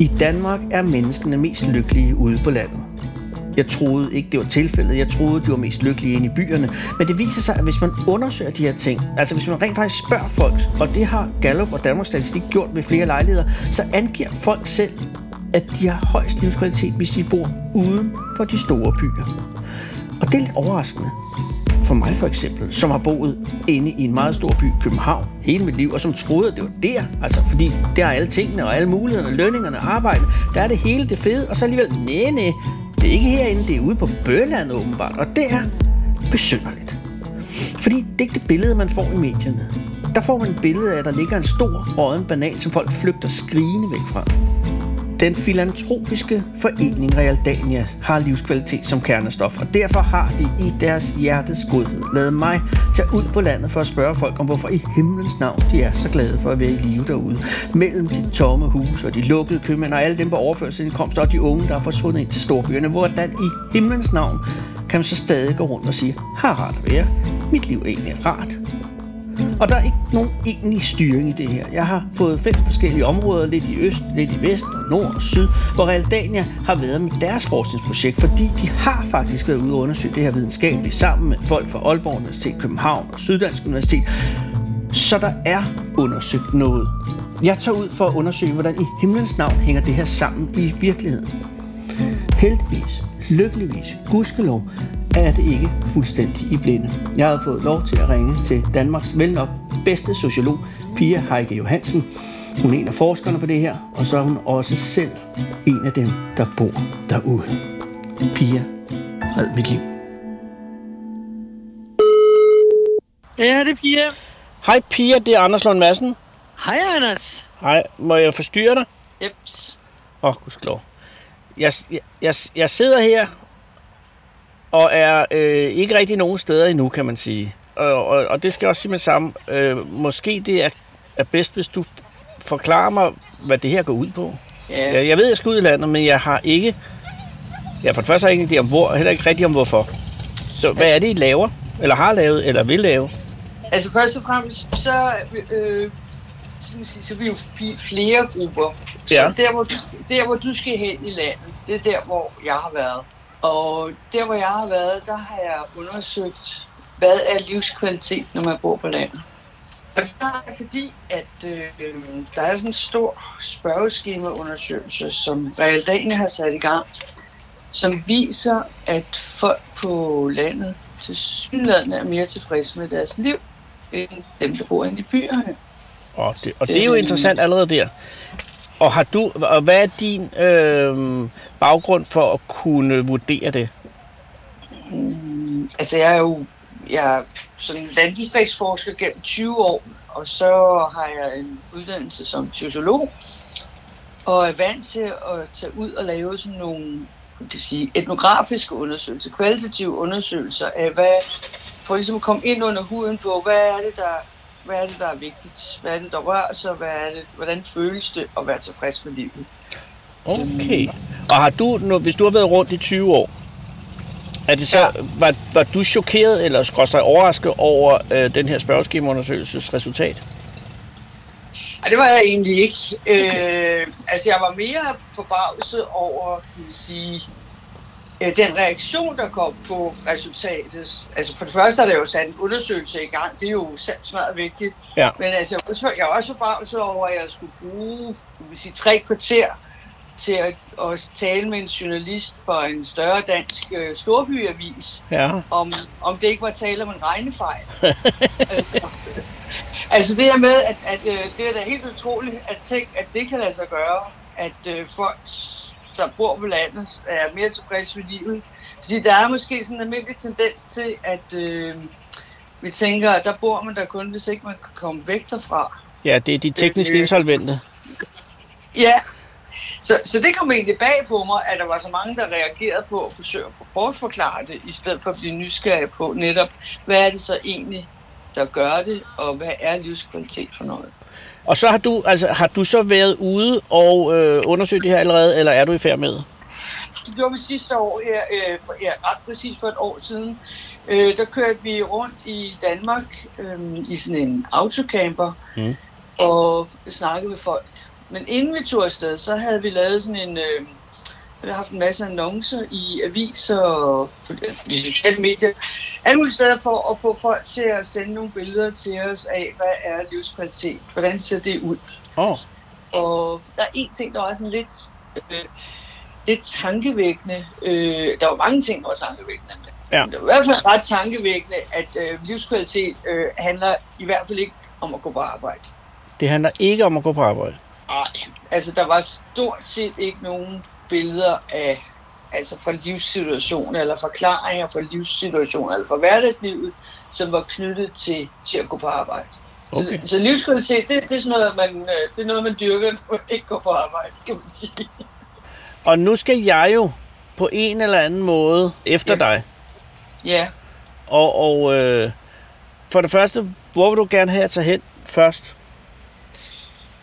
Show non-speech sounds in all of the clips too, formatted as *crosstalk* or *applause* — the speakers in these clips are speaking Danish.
I Danmark er menneskene mest lykkelige ude på landet. Jeg troede ikke, det var tilfældet. Jeg troede, de var mest lykkelige inde i byerne. Men det viser sig, at hvis man undersøger de her ting, altså hvis man rent faktisk spørger folk, og det har Gallup og Danmarks Statistik gjort ved flere lejligheder, så angiver folk selv, at de har højst livskvalitet, hvis de bor uden for de store byer. Og det er lidt overraskende. For mig for eksempel, som har boet inde i en meget stor by, København, hele mit liv, og som troede, at det var der, altså fordi der er alle tingene og alle mulighederne, lønningerne, arbejde, der er det hele det fede, og så alligevel, nej, nej, det er ikke herinde, det er ude på Bøland åbenbart, og det er besynderligt. Fordi det er ikke det billede, man får i medierne. Der får man et billede af, at der ligger en stor råden banan, som folk flygter skrigende væk fra. Den filantropiske forening Realdania har livskvalitet som kernestof, og derfor har de i deres hjertes godhed lavet mig tage ud på landet for at spørge folk om, hvorfor i himlens navn de er så glade for at være i live derude. Mellem de tomme huse og de lukkede købmænd og alle dem på overførselsindkomst og de unge, der er forsvundet ind til storbyerne. Hvordan i himlens navn kan man så stadig gå rundt og sige, har rart at være, mit liv er egentlig rart, og der er ikke nogen egentlig styring i det her. Jeg har fået fem forskellige områder, lidt i øst, lidt i vest, og nord og syd, hvor Realdania har været med deres forskningsprojekt, fordi de har faktisk været ude og undersøge det her videnskabeligt sammen med folk fra Aalborg Universitet, København og Syddansk Universitet. Så der er undersøgt noget. Jeg tager ud for at undersøge, hvordan i himlens navn hænger det her sammen i virkeligheden. Heldigvis, lykkeligvis, gudskelov, er det ikke fuldstændig i blinde. Jeg har fået lov til at ringe til Danmarks vel nok bedste sociolog, Pia Heike Johansen. Hun er en af forskerne på det her, og så er hun også selv en af dem, der bor derude. Pia, red mit liv. Ja, det er Pia. Hej Pia, det er Anders Lund Madsen. Hej, Anders. Hej, må jeg forstyrre dig? Jeps. Åh, oh, gudskelov. Jeg, jeg, jeg sidder her og er øh, ikke rigtig nogen steder endnu, kan man sige. Og, og, og det skal jeg også sige med samme. Øh, måske det er, er bedst, hvis du forklarer mig, hvad det her går ud på. Ja. Jeg, jeg ved, jeg skal ud i landet, men jeg har ikke... Ja, for det første har jeg ikke idé om hvor, og heller ikke rigtig om hvorfor. Så hvad er det, I laver? Eller har lavet, eller vil lave? Altså først og fremmest, så, øh, så, sige, så er vi jo flere grupper. Så Ja. der, hvor du, der, hvor du skal hen i landet, det er der, hvor jeg har været. Og der, hvor jeg har været, der har jeg undersøgt, hvad er livskvalitet, når man bor på landet. Og det er fordi, at øh, der er sådan en stor spørgeskemaundersøgelse, som Realdania har sat i gang, som viser, at folk på landet til synligheden er mere tilfredse med deres liv, end dem, der bor inde i byerne. Og det, og det er jo interessant allerede der. Og, har du, og hvad er din øh, baggrund for at kunne vurdere det? Mm, altså, jeg er jo jeg er sådan landdistriktsforsker gennem 20 år, og så har jeg en uddannelse som sociolog, og er vant til at tage ud og lave sådan nogle kan sige, etnografiske undersøgelser, kvalitative undersøgelser af, hvad, for ligesom at komme ind under huden på, hvad er det, der, hvad er det, der er vigtigt, hvad er det, der rører sig, hvad er det, hvordan føles det at være tilfreds med livet. Okay. Og har du, nu, hvis du har været rundt i 20 år, er det så, Ja. var, var du chokeret eller skråstrej overrasket over øh, den her spørgeskemaundersøgelses resultat? Ej, det var jeg egentlig ikke. Okay. Øh, altså, jeg var mere forbavset over, kan sige, den reaktion, der kom på resultatet. Altså, for det første er der jo sat en undersøgelse i gang. Det er jo sandt meget vigtigt. Ja. Men altså, jeg også forbavset over, at jeg skulle bruge, man sige, tre kvarter til at, at tale med en journalist for en større dansk øh, storbyavis, Ja. om, om det ikke var tale om en regnefejl. *laughs* altså, altså det her med, at, at øh, det er da helt utroligt, at, tænk, at det kan lade sig gøre, at øh, folk, der bor på landet, er mere tilfredse med livet. Fordi der er måske sådan en almindelig tendens til, at øh, vi tænker, at der bor man der kun, hvis ikke man kan komme væk derfra. Ja, det er de teknisk Øh, insolvente. Ja, så, så det kom egentlig bag på mig, at der var så mange, der reagerede på at forsøge at bortforklare det, i stedet for at blive nysgerrig på netop, hvad er det så egentlig, der gør det, og hvad er livskvalitet for noget. Og så har du, altså, har du så været ude og øh, undersøgt det her allerede, eller er du i færd med? Det gjorde vi sidste år, her, øh, for, ja, ret præcis for et år siden. Øh, der kørte vi rundt i Danmark øh, i sådan en autocamper, Mm. og snakkede med folk Men inden vi tog afsted, så havde vi lavet sådan en... Øh, vi har haft en masse annoncer i aviser og på de sociale medier. Alle mulige steder for at få folk til at sende nogle billeder til os af, hvad er livskvalitet? Hvordan ser det ud? Oh, Og der er en ting, der var sådan lidt, øh, lidt tankevækkende. Øh, der var mange ting, der var tankevækkende. Men Ja. Det var i hvert fald ret tankevækkende, at øh, livskvalitet øh, handler i hvert fald ikke om at gå på arbejde. det handler ikke om at gå på arbejde. Ej, altså der var stort set ikke nogen billeder af altså fra livssituationer eller forklaringer fra livssituationer eller fra hverdagslivet, som var knyttet til, til at gå på arbejde. Okay. Så, så livskvalitet, det, det, er sådan noget, man, øh, det er noget, man dyrker, når man ikke går på arbejde, kan man sige. Og nu skal jeg jo på en eller anden måde efter Ja. dig. Ja, Og, og øh, for det første, hvor vil du gerne have at tage hen først?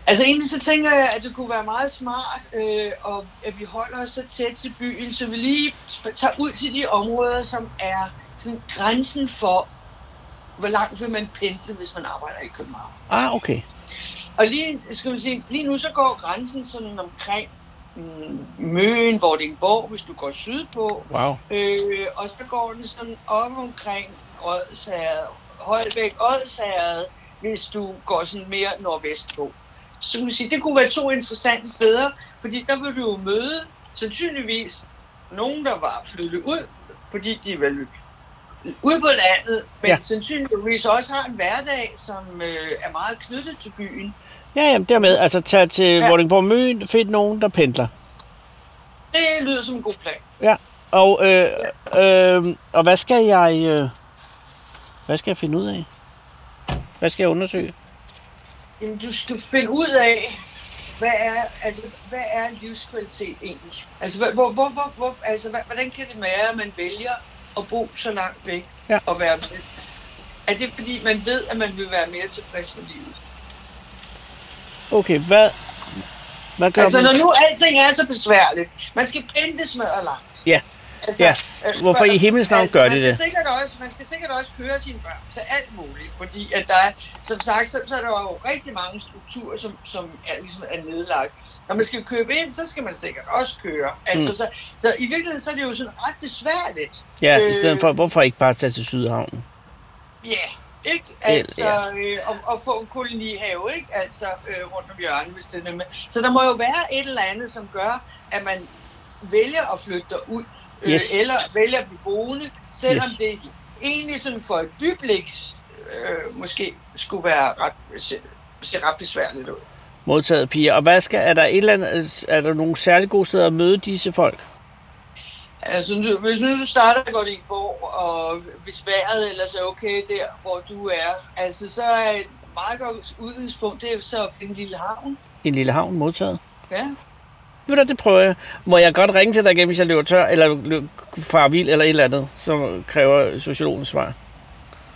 Altså egentlig så tænker jeg, at det kunne være meget smart, øh, og at vi holder os så tæt til byen, så vi lige tager ud til de områder, som er sådan grænsen for, hvor langt vil man pendle, hvis man arbejder i København. Ah, okay. Og lige, skal vi sige, lige nu så går grænsen sådan omkring mm, Møen, Vordingborg, hvis du går sydpå. Wow. Øh, og så går den sådan op omkring Odsherred, Højbæk, Odsherred, hvis du går sådan mere nordvestpå. Så vi sige, det kunne være to interessante steder, fordi der vil du jo møde sandsynligvis nogen, der var flyttet ud, fordi de var ude på landet, men Ja. ja. sandsynligvis også har en hverdag, som øh, er meget knyttet til byen. Ja, jamen dermed. Altså tag til ja. Ja. Vordingborg Møn, find nogen, der pendler. Det lyder som en god plan. Og, øh, øh, og hvad skal jeg... Øh, hvad skal jeg finde ud af? Hvad skal jeg undersøge? Jamen, du skal finde ud af, hvad er, altså, hvad er livskvalitet egentlig? Altså, hvor, hvor, hvor, hvor, altså hvordan kan det være, at man vælger at bo så langt væk Ja. og være med? Er det fordi, man ved, at man vil være mere tilfreds med livet? Okay, hvad, hvad gør Altså, man? når nu alting er så besværligt, man skal pendle smadret langt. Ja. Altså, Ja. altså, Hvorfor i himlens navn gør de det? Sikkert også, man skal sikkert også køre sine børn til alt muligt, fordi at der er, som sagt, så, så er der jo rigtig mange strukturer, som, som er, ligesom er nedlagt. Når man skal købe ind, så skal man sikkert også køre. Altså, Mm. så, så i virkeligheden så er det jo sådan ret besværligt. Ja, i øh, stedet for, hvorfor ikke bare tage til Sydhavnen? Ja, ikke? Ja, Altså, øh, og, og få en kolonihave, ikke? Altså, øh, rundt om hjørnet, hvis det er med. Så der må jo være et eller andet, som gør, at man vælger at flytte øh, Yes. eller vælger at blive boende, selvom Yes. det egentlig sådan for et byblik øh, måske skulle være ret, se, se ret besværligt ud. Modtaget piger. Og hvad skal, er der et eller andet, er der nogle særlig gode steder at møde disse folk? Altså, hvis nu du starter i Vordingborg, og hvis vejret ellers er okay der, hvor du er, altså, så er et meget godt udgangspunkt, det er så at finde en lille havn. En lille havn modtaget? Ja. Ved du, det prøver jeg. Må jeg godt ringe til dig igen, hvis jeg løber tør, eller far vild, eller et eller andet, som kræver sociologens svar?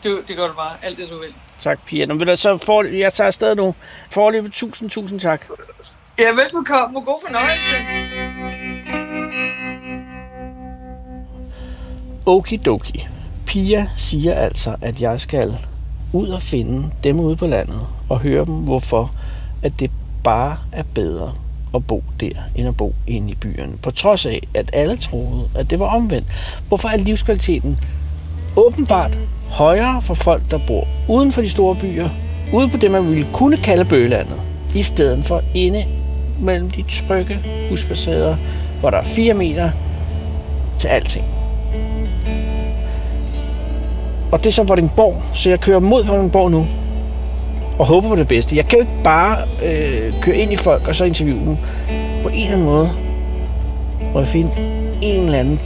Det, det gør du bare, alt det du vil. Tak, Pia. Nå, ved du, så for, jeg tager afsted nu. Forløbet, tusind, tusind tak. Ja, velbekomme og god fornøjelse. Okidoki. Pia siger altså, at jeg skal ud og finde dem ude på landet og høre dem, hvorfor at det bare er bedre at bo der, end at bo inde i byerne. På trods af, at alle troede, at det var omvendt. Hvorfor er livskvaliteten åbenbart højere for folk, der bor uden for de store byer, ude på det, man ville kunne kalde bøgelandet, i stedet for inde mellem de trygge husfacader, hvor der er 4 meter til alting. Og det er så Vordingborg, så jeg kører mod Vordingborg nu. Og håber på det bedste. Jeg kan jo ikke bare øh, køre ind i folk og så interviewe dem. På en eller anden måde må jeg finde en eller anden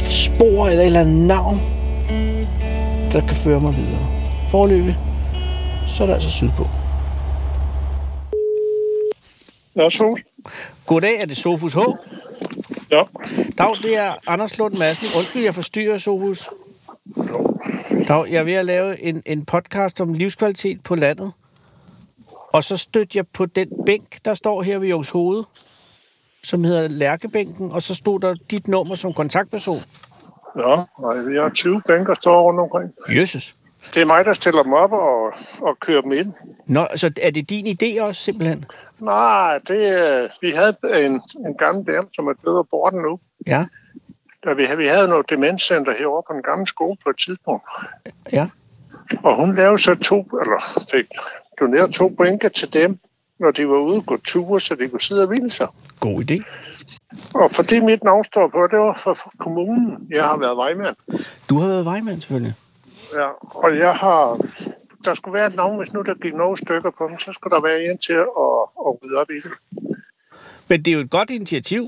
spor eller et eller andet navn, der kan føre mig videre. Forløbig, så er der altså sydpå. Ja, så. Goddag, er det Sofus H? Ja. Dag, det er Anders Lund Madsen. Undskyld, jeg forstyrrer, Sofus. Dag, jeg er ved at lave en, en podcast om livskvalitet på landet. Og så stødte jeg på den bænk, der står her ved Jungs Hoved, som hedder Lærkebænken, og så stod der dit nummer som kontaktperson. Ja, nej, vi har 20 bænker, der står rundt omkring. Jesus. Det er mig, der stiller dem op og, og kører dem ind. Nå, så er det din idé også, simpelthen? Nej, det, vi havde en, en gammel dame, som er død og borte nu. Ja, Vi, vi havde noget demenscenter herovre på en gammel skole på et tidspunkt. ja. Og hun lavede så to, eller fik doneret to bænker til dem, når de var ude og gå ture, så de kunne sidde og hvile sig. God idé. Og fordi mit navn står på, det var for for kommunen. Jeg har været vejmand. Du har været vejmand, selvfølgelig. Ja, og jeg har... Der skulle være et navn, hvis nu der gik nogle stykker på dem, så skulle der være en til at, at rydde op i det. Men det er jo et godt initiativ.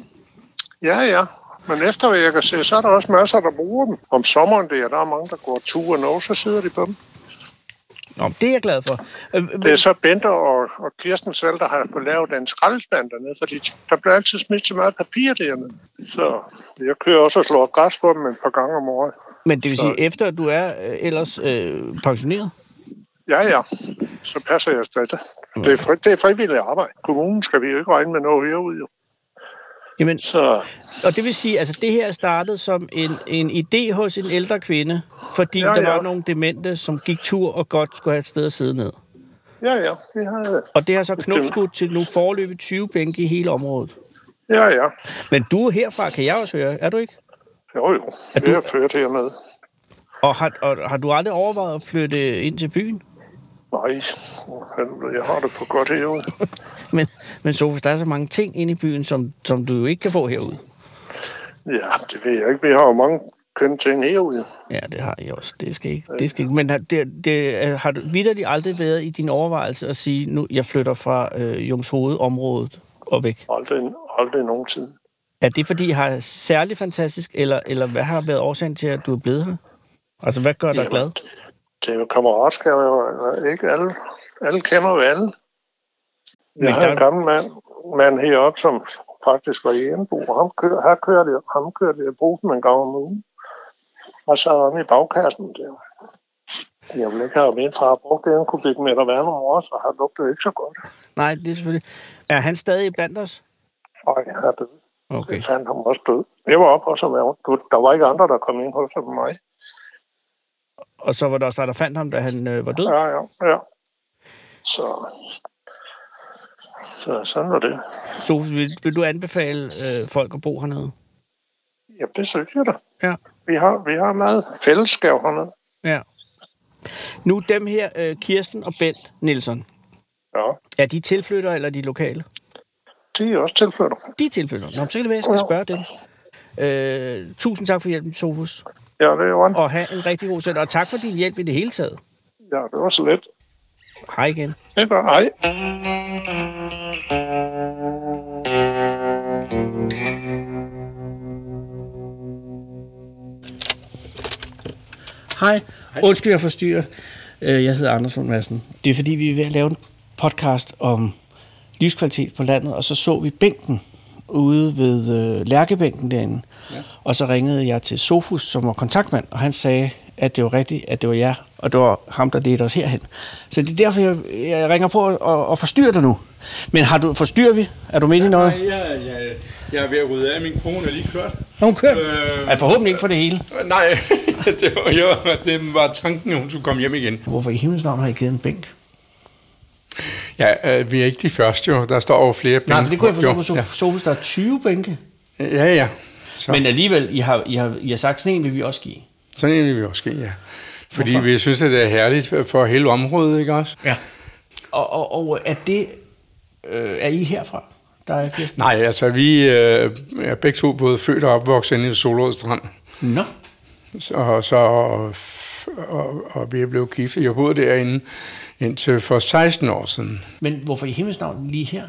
Ja, ja. Men efter hvad jeg kan se, så er der også masser, der bruger dem. Om sommeren der, der er mange, der går ture og så sidder de på dem. Nå, det er jeg glad for. Øh, men- Det er så Bente og, og Kirsten selv, der har fået lavet den skraldespand dernede, fordi der bliver altid smidt så meget papir dernede. Så jeg kører også og slår græs på dem et par gange om året. Men det vil sige, Så- efter at du er øh, ellers øh, pensioneret? Ja, ja. Så passer jeg stadig. Det er, fri, det er frivilligt arbejde. Kommunen skal vi jo ikke regne med noget herude. Jo. Jamen, Så og det vil sige, altså det her startede som en, en idé hos en ældre kvinde, fordi ja, Ja, der var nogle demente, som gik tur og godt skulle have et sted at sidde ned. ja, ja. Det har, Og det har så knopskudt til nu forløbet 20 bænke i hele området. ja, ja. Men du er herfra, kan jeg også høre, er du ikke? Jo, jo. Er du- er ført hernede. Og har, og har du aldrig overvejet at flytte ind til byen? Nej, helvede, jeg har det for godt herude. *laughs* Men, men Sofus, der er så mange ting inde i byen, som, som du jo ikke kan få herude. Ja, det ved jeg ikke. Vi har jo mange kønne ting herude. Ja, det har I også. Det skal ikke. Det skal ikke. Men har, det, det, har du vidderligt aldrig været i din overvejelse at sige, nu jeg flytter fra øh, Jungshoved-området og væk? Aldrig, aldrig nogensinde. Er det, fordi I har særlig fantastisk, eller, eller hvad har været årsagen til, at du er blevet her? Altså, hvad gør dig Jamen, glad? Det er jo kammeratskab, og ikke alle. Alle kender jo alle. Jeg har en gammel mand, mand heroppe, som faktisk var og ham, kør, her kørte jeg, ham kørte jeg brusen en gang om ugen. Og så er han i bagkassen der. Jeg ville ikke have min far brugt det, han med at være nogle år, så han lugtede ikke så godt. Nej, det er selvfølgelig... Er han stadig blandt os? Og jeg er død. Okay. Det fandt ham også død. Jeg var oppe hos ham. Der var ikke andre, der kom ind hos ham mig. Og så var der også der, fandt ham, da han øh, var død? Ja, ja, ja. Så, så sådan var det. Sofus, vil, vil du anbefale øh, folk at bo hernede? Ja, det synes jeg da. Ja. Vi har, vi har meget fællesskab hernede. Ja. Nu dem her, øh, Kirsten og Bent Nielsen, Ja, er de tilflyttere eller er de lokale? de er også tilflytter. De er tilflyttere. Nå, så kan det være, jeg skal spørge dem. Øh, tusind tak for hjælpen, Sofus. Ja, det er. Og have en rigtig god søndag. Og tak for din hjælp i det hele taget. Ja, det var så let. Hej igen. Det var hej. Hej. Undskyld, jeg forstyrrer. Øh, Jeg hedder Anders Lund Madsen. Det er fordi, vi er ved at lave en podcast om livskvalitet på landet, og så så vi bænken ude ved øh, Lærkebænken derinde. Ja. Og så ringede jeg til Sofus, som var kontaktmand, og han sagde, at det var rigtigt, at det var jer, og det var ham, der ledte os herhen. Så det er derfor, jeg, jeg ringer på og, og forstyrrer dig nu. Men har du, forstyrrer vi? Er du midt i noget? Nej, jeg, jeg, jeg er ved at rydde af. Min kone er lige kørt. Har hun kørt? Øh, Øh, forhåbentlig ikke for det hele. Nej, *laughs* det var, jo, det var tanken, at hun skulle komme hjem igen. Hvorfor i himlens navn har I givet en bænk? Ja, øh, vi er ikke de første jo. Der står over flere Nej, for det kunne jeg forstå på Sof- Sofus, der er 20 bænke. Ja, ja. ja. Så, Men alligevel, I har, I har, I har sagt, sådan en vil vi også give. sådan en vil vi også ske, ja. Fordi Hvorfor? vi synes, at det er herligt for hele området, ikke også? Ja. Og, og, og er det... Øh, er I herfra? Der er Kirsten? Nej, altså vi øh, er begge to både født og opvokset inde i Solrød Strand. Nå. Så, så, og, og, og vi er blevet gift. Jeg boede derinde indtil for 16 år siden. Men hvorfor i himlens navn lige her?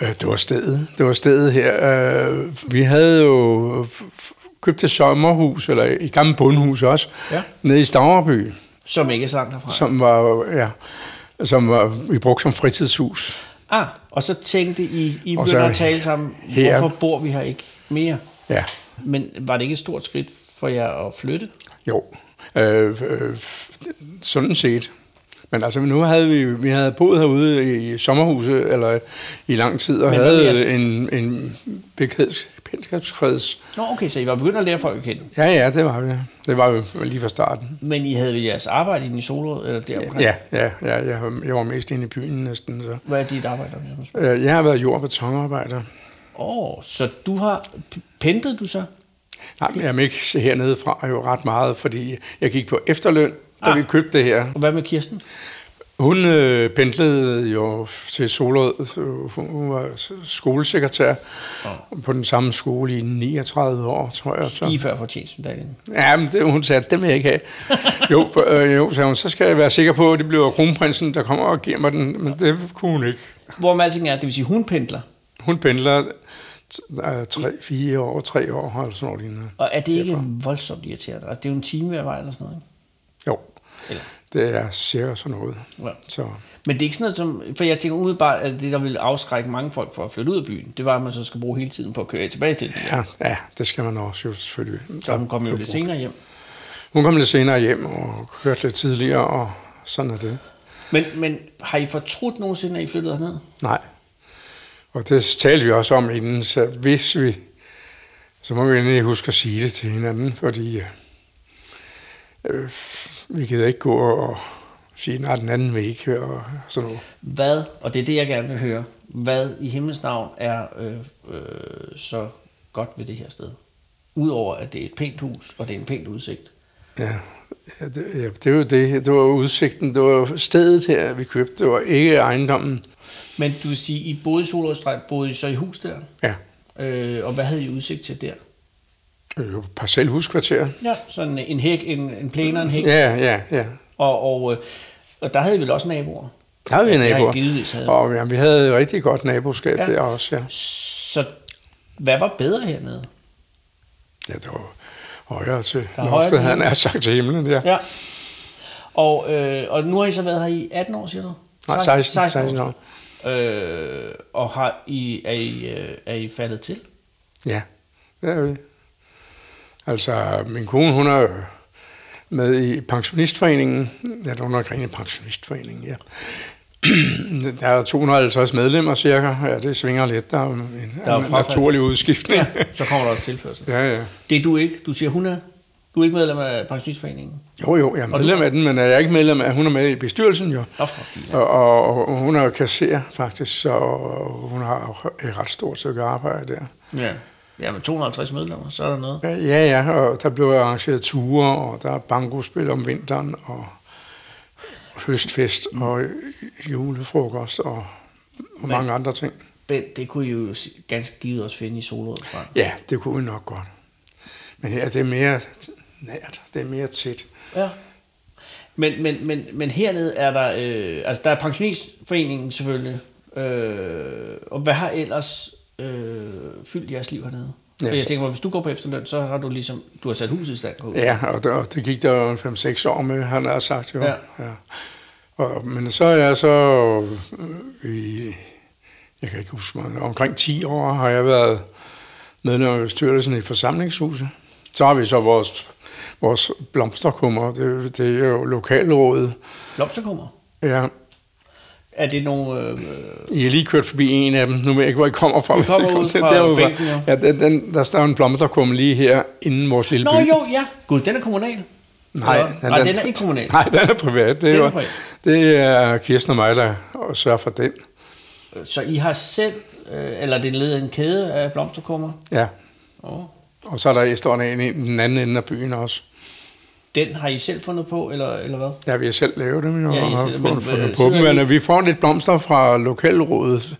Øh, Det var stedet. Det var stedet her. Øh, Vi havde jo købt et sommerhus, eller et gammelt bundhus også, Ja. nede i Stavreby, Som ikke er så langt herfra. som var, ja, som var, vi brugte som fritidshus. Ah, og så tænkte I, I Og begyndte at tale sammen, her- hvorfor bor vi her ikke mere? Ja, Men var det ikke et stort skridt for jer at flytte? jo. Øh, øh, sådan set. Men altså, nu havde vi, vi havde boet herude i sommerhuset, eller i lang tid, og Men havde jeres- en, en bekendtskabskreds. Nå, okay, så I var begyndt at lære folk at kende. Ja, ja, det var vi. Det var jo lige fra starten. Men I havde vel jeres arbejde i Solrød, eller der omkring? Ja, ja, ja jeg, var- jeg var mest inde i byen næsten. Så. Hvad er dit arbejde? Øh, Jeg har været jord- og betonarbejder. Åh, oh, så du har... Pendlede du så? Nej, men jeg er ikke hernede fra jo ret meget, fordi jeg gik på efterløn, da Ah. vi købte det her. Og hvad med Kirsten? Hun øh, pendlede jo til Solrød. Hun var skolesekretær på den samme skole i 39 år, tror jeg. Så. Lige før fortjenstmedaljen. Ja, men det, hun sagde, at vil jeg ikke have. *laughs* Jo, øh, jo, sagde hun, så skal jeg være sikker på, at det bliver kronprinsen, der kommer og giver mig den. Men det kunne hun ikke. Hvor med alting er, det vil sige, hun pendler. Hun pendler øh, tre, fire år, tre år, eller sådan noget. Og er det ikke voldsomt irriterende? Altså, det er jo en time hver vej eller sådan noget, ikke? Jo, Eller? det er cirka sådan noget. Ja. Så, Men det er ikke sådan noget som... For jeg tænker umiddelbart, at det, der vil afskrække mange folk for at flytte ud af byen, det var, at man så skal bruge hele tiden på at køre tilbage til den. ja, ja, det skal man også jo selvfølgelig. Så hun kom jo lidt senere hjem. Hun kom lidt senere hjem og kørte lidt tidligere, og sådan er det. Men, men har I fortrudt nogensinde, at I flyttede herned? Nej. Og det talte vi også om inden, så hvis vi, så må vi endelig huske at sige det til hinanden, fordi øh, øh, vi gider ikke gå og sige, nej, den anden vil ikke høre, og sådan noget. Hvad, og det er det, jeg gerne vil høre, hvad i himlens navn er øh, øh, så godt ved det her sted? Udover at det er et pænt hus, og det er en pænt udsigt. Ja, ja, det, ja, det var jo det. Det var udsigten. Det var stedet her, vi købte. Det var ikke ejendommen. Men du vil sige, I boede i Solrødstrand, boede I så i hus der? Ja, Øh, og hvad havde I udsigt til der? Jo parcelhuskvarter. Ja, sådan en hæk, en, en plæne og en hæk. Ja, ja, ja. Og, og, øh, og der havde I vel også naboer? Der havde vi naboer. givetvis havde. Og ja, vi havde et rigtig godt naboskab Ja. der også, ja. Så hvad var bedre hernede? Ja, det var højere til loftet, han er sagt til himlen, ja. Ja. Og, øh, og nu har I så været her i 18 år, siger du? Nej, 16, 16 år. Øh, og har I, er, I, øh, er I faldet til? Ja, det er vi. Altså, min kone, hun er med i pensionistforeningen. Ja, hun er omkring i pensionistforeningen, ja. Der er 250 *clears throat* medlemmer cirka. Ja, det svinger lidt. Der er en, Der er en naturlig udskiftning. Ja, så kommer der også tilførsel. Ja, ja. Det er du ikke. Du siger, hun er. Du er ikke medlem af pensionistforeningen. Jo, jo, jeg er medlem af den, men jeg er ikke medlem af, hun er med i bestyrelsen jo. Fint. Og, og, og hun er kasser faktisk, så hun har et ret stort stykke arbejde der. Ja. Ja, med 250 medlemmer, så er der noget. Ja, ja, og der blev arrangeret ture, og der er bankospil om vinteren, og høstfest, og julefrokost, og, og mange andre ting. Bent, det kunne I jo ganske givet også finde i Solrød. Ja, det kunne vi nok godt. Men her det er mere nært, det er mere tæt. Ja. Men, men, men, men hernede er der, øh, altså der er pensionistforeningen selvfølgelig, øh, og hvad har ellers øh, fyldt jeres liv hernede? Ja, Ja, jeg tænker mig, hvis du går på efterløn, så har du ligesom, du har sat huset i stand. På. Ja, og der, det gik der jo 5-6 år med, han har sagt jo. Ja. ja. Og, men så er jeg så øh, i, jeg kan ikke huske mig, omkring 10 år har jeg været medlem af bestyrelsen i forsamlingshuset. Så har vi så vores, vores blomsterkummer, det, det er jo lokalrådet. Blomsterkummer. Ja, Er det nogle... Øh, I er lige kørt forbi en af dem. Nu ved jeg ikke, hvor I kommer fra. Vi kommer *laughs* ud fra derude bænken, jo. Ja, den, den, der står en blomsterkumme lige her inden vores lille Nå by. jo, ja. Gud, den er kommunal. Nej, Eller- Nej, den er ikke kommunal. Nej, den er privat. Det er, Den er jo, privat. det er Kirsten og mig, der sørger for den. Så I har selv, øh, eller det er led en kæde af blomsterkummer. Ja. Oh. Og så er der står der en i den anden ende af byen også. Den har I selv fundet på, eller, eller hvad? Ja, vi har selv lavet dem jo, Ja, og har selv- fundet, men, fundet øh, på dem. Men vi får lidt blomster fra lokalrådet,